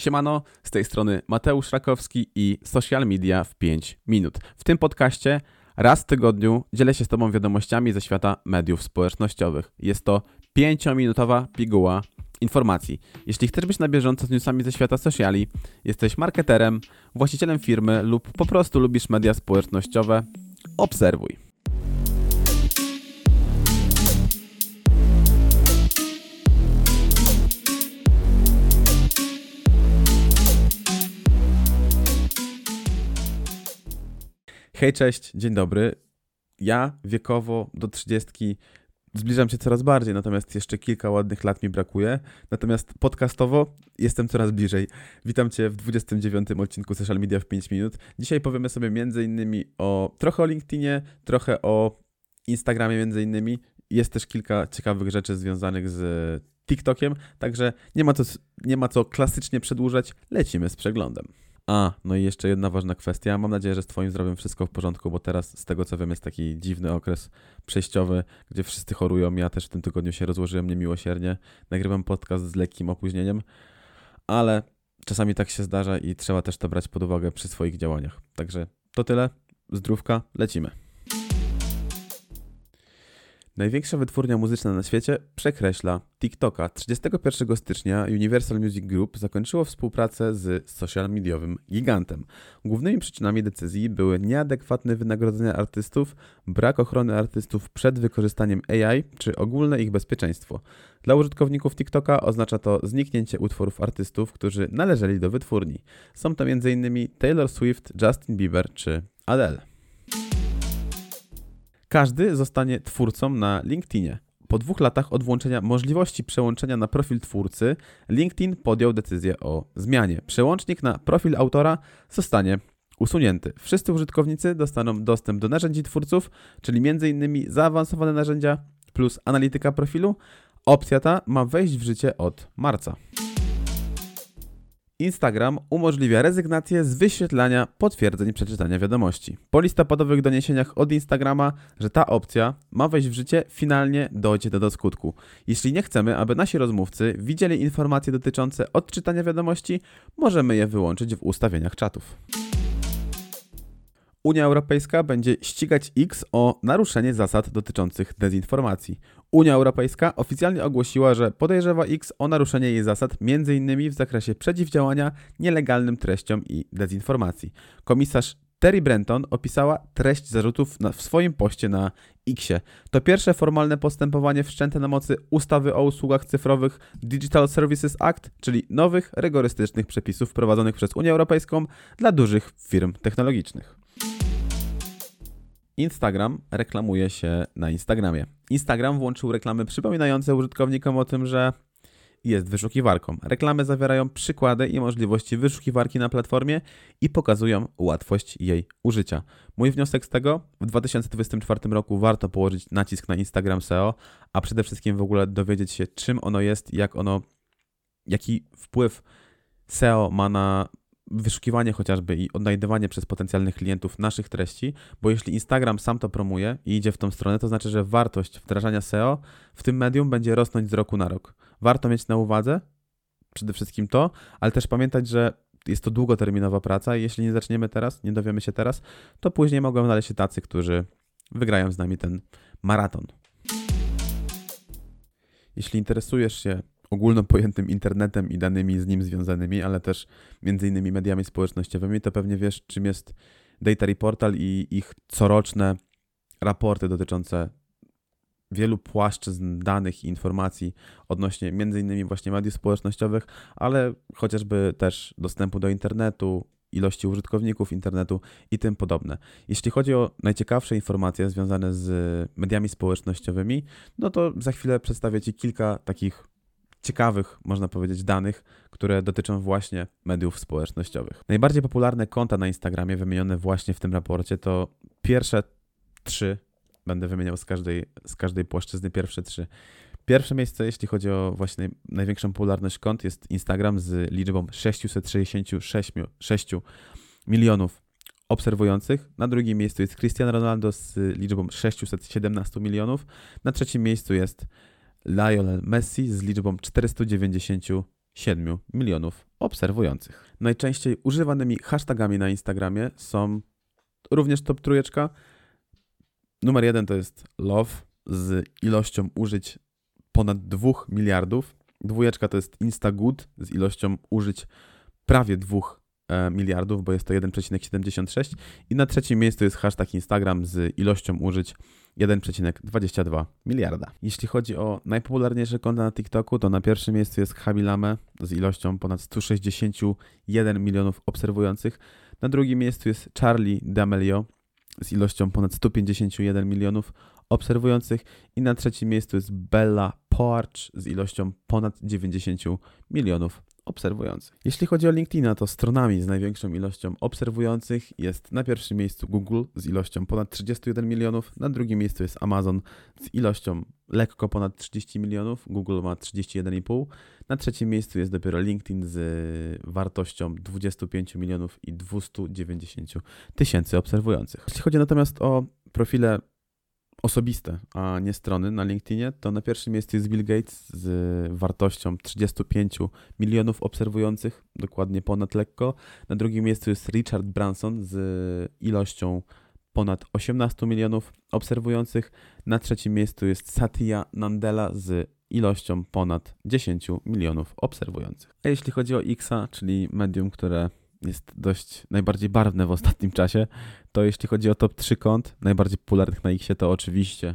Siemano, z tej strony Mateusz Rakowski i Social Media w 5 minut. W tym podcaście raz w tygodniu dzielę się z Tobą wiadomościami ze świata mediów społecznościowych. Jest to 5-minutowa piguła informacji. Jeśli chcesz być na bieżąco z newsami ze świata sociali, jesteś marketerem, właścicielem firmy lub po prostu lubisz media społecznościowe, obserwuj. Hej, cześć, dzień dobry. Ja wiekowo do 30 zbliżam się coraz bardziej, natomiast jeszcze kilka ładnych lat mi brakuje. Natomiast podcastowo jestem coraz bliżej. Witam Cię w 29 odcinku Social Media w 5 minut. Dzisiaj powiemy sobie innymi o trochę o LinkedInie, trochę o Instagramie innymi. Jest też kilka ciekawych rzeczy związanych z TikTokiem, także nie ma co, nie ma co klasycznie przedłużać. Lecimy z przeglądem. A, no i jeszcze jedna ważna kwestia. Mam nadzieję, że z Twoim zdrowiem wszystko w porządku, bo teraz, z tego co wiem, jest taki dziwny okres przejściowy, gdzie wszyscy chorują. Ja też w tym tygodniu się rozłożyłem niemiłosiernie. Nagrywam podcast z lekkim opóźnieniem, ale czasami tak się zdarza i trzeba też to brać pod uwagę przy swoich działaniach. Także to tyle. Zdrówka, lecimy. Największa wytwórnia muzyczna na świecie przekreśla TikToka. 31 stycznia Universal Music Group zakończyło współpracę z social mediowym gigantem. Głównymi przyczynami decyzji były nieadekwatne wynagrodzenia artystów, brak ochrony artystów przed wykorzystaniem AI czy ogólne ich bezpieczeństwo. Dla użytkowników TikToka oznacza to zniknięcie utworów artystów, którzy należeli do wytwórni. Są to m.in. Taylor Swift, Justin Bieber czy Adele. Każdy zostanie twórcą na LinkedInie. Po dwóch latach od włączenia możliwości przełączenia na profil twórcy, LinkedIn podjął decyzję o zmianie. Przełącznik na profil autora zostanie usunięty. Wszyscy użytkownicy dostaną dostęp do narzędzi twórców, czyli m.in. zaawansowane narzędzia plus analityka profilu. Opcja ta ma wejść w życie od marca. Instagram umożliwia rezygnację z wyświetlania potwierdzeń przeczytania wiadomości. Po listopadowych doniesieniach od Instagrama, że ta opcja ma wejść w życie, finalnie dojdzie do, do skutku. Jeśli nie chcemy, aby nasi rozmówcy widzieli informacje dotyczące odczytania wiadomości, możemy je wyłączyć w ustawieniach czatów. Unia Europejska będzie ścigać X o naruszenie zasad dotyczących dezinformacji. Unia Europejska oficjalnie ogłosiła, że podejrzewa X o naruszenie jej zasad m.in. w zakresie przeciwdziałania nielegalnym treściom i dezinformacji. Komisarz Terry Brenton opisała treść zarzutów na, w swoim poście na Xie. To pierwsze formalne postępowanie wszczęte na mocy ustawy o usługach cyfrowych Digital Services Act, czyli nowych rygorystycznych przepisów wprowadzonych przez Unię Europejską dla dużych firm technologicznych. Instagram reklamuje się na Instagramie. Instagram włączył reklamy przypominające użytkownikom o tym, że jest wyszukiwarką. Reklamy zawierają przykłady i możliwości wyszukiwarki na platformie i pokazują łatwość jej użycia. Mój wniosek z tego, w 2024 roku warto położyć nacisk na Instagram SEO, a przede wszystkim w ogóle dowiedzieć się, czym ono jest, jak ono, jaki wpływ SEO ma na wyszukiwanie chociażby i odnajdywanie przez potencjalnych klientów naszych treści, bo jeśli Instagram sam to promuje i idzie w tą stronę, to znaczy, że wartość wdrażania SEO w tym medium będzie rosnąć z roku na rok. Warto mieć na uwadze przede wszystkim to, ale też pamiętać, że jest to długoterminowa praca i jeśli nie zaczniemy teraz, nie dowiemy się teraz, to później mogą znaleźć się tacy, którzy wygrają z nami ten maraton. Jeśli interesujesz się ogólno pojętym internetem i danymi z nim związanymi, ale też między innymi mediami społecznościowymi, to pewnie wiesz, czym jest Data Reportal i ich coroczne raporty dotyczące wielu płaszczyzn danych i informacji odnośnie między innymi właśnie mediów społecznościowych, ale chociażby też dostępu do internetu, ilości użytkowników internetu i tym podobne. Jeśli chodzi o najciekawsze informacje związane z mediami społecznościowymi, no to za chwilę przedstawię Ci kilka takich ciekawych, można powiedzieć, danych, które dotyczą właśnie mediów społecznościowych. Najbardziej popularne konta na Instagramie wymienione właśnie w tym raporcie to pierwsze trzy, będę wymieniał z każdej, z każdej płaszczyzny pierwsze trzy. Pierwsze miejsce, jeśli chodzi o właśnie największą popularność kont, jest Instagram z liczbą 666 milionów obserwujących. Na drugim miejscu jest Cristiano Ronaldo z liczbą 617 milionów. Na trzecim miejscu jest Lionel Messi z liczbą 497 milionów obserwujących. Najczęściej używanymi hashtagami na Instagramie są również top trójeczka. Numer jeden to jest love z ilością użyć ponad 2 miliardów. Dwójeczka to jest Instagood z ilością użyć prawie 2 e, miliardów, bo jest to 1,76 i na trzecim miejscu jest hashtag Instagram z ilością użyć 1,22 miliarda. Jeśli chodzi o najpopularniejsze konta na TikToku, to na pierwszym miejscu jest Hamilame z ilością ponad 161 milionów obserwujących. Na drugim miejscu jest Charlie D'Amelio z ilością ponad 151 milionów obserwujących i na trzecim miejscu jest Bella Poarch z ilością ponad 90 milionów obserwujących. Jeśli chodzi o LinkedIna, to stronami z największą ilością obserwujących jest na pierwszym miejscu Google z ilością ponad 31 milionów, na drugim miejscu jest Amazon z ilością lekko ponad 30 milionów, Google ma 31,5, na trzecim miejscu jest dopiero LinkedIn z wartością 25 milionów i 290 tysięcy obserwujących. Jeśli chodzi natomiast o profile osobiste, a nie strony na LinkedInie, to na pierwszym miejscu jest Bill Gates z wartością 35 milionów obserwujących, dokładnie ponad lekko. Na drugim miejscu jest Richard Branson z ilością ponad 18 milionów obserwujących. Na trzecim miejscu jest Satya Nandela z ilością ponad 10 milionów obserwujących. A jeśli chodzi o Xa, czyli medium, które jest dość najbardziej barwne w ostatnim czasie, to jeśli chodzi o top 3 kont najbardziej popularnych na Xie, to oczywiście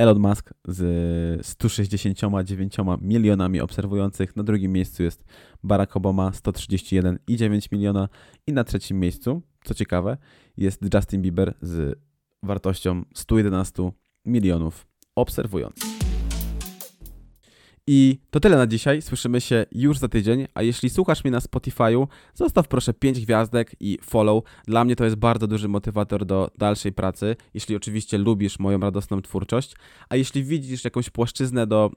Elon Musk z 169 milionami obserwujących. Na drugim miejscu jest Barack Obama 131,9 miliona i na trzecim miejscu, co ciekawe, jest Justin Bieber z wartością 111 milionów obserwujących. I to tyle na dzisiaj. Słyszymy się już za tydzień. A jeśli słuchasz mnie na Spotify'u, zostaw proszę 5 gwiazdek i follow. Dla mnie to jest bardzo duży motywator do dalszej pracy, jeśli oczywiście lubisz moją radosną twórczość. A jeśli widzisz jakąś płaszczyznę do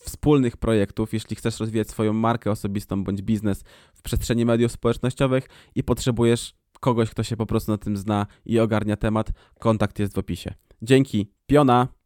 wspólnych projektów, jeśli chcesz rozwijać swoją markę osobistą bądź biznes w przestrzeni mediów społecznościowych i potrzebujesz kogoś, kto się po prostu na tym zna i ogarnia temat, kontakt jest w opisie. Dzięki, piona!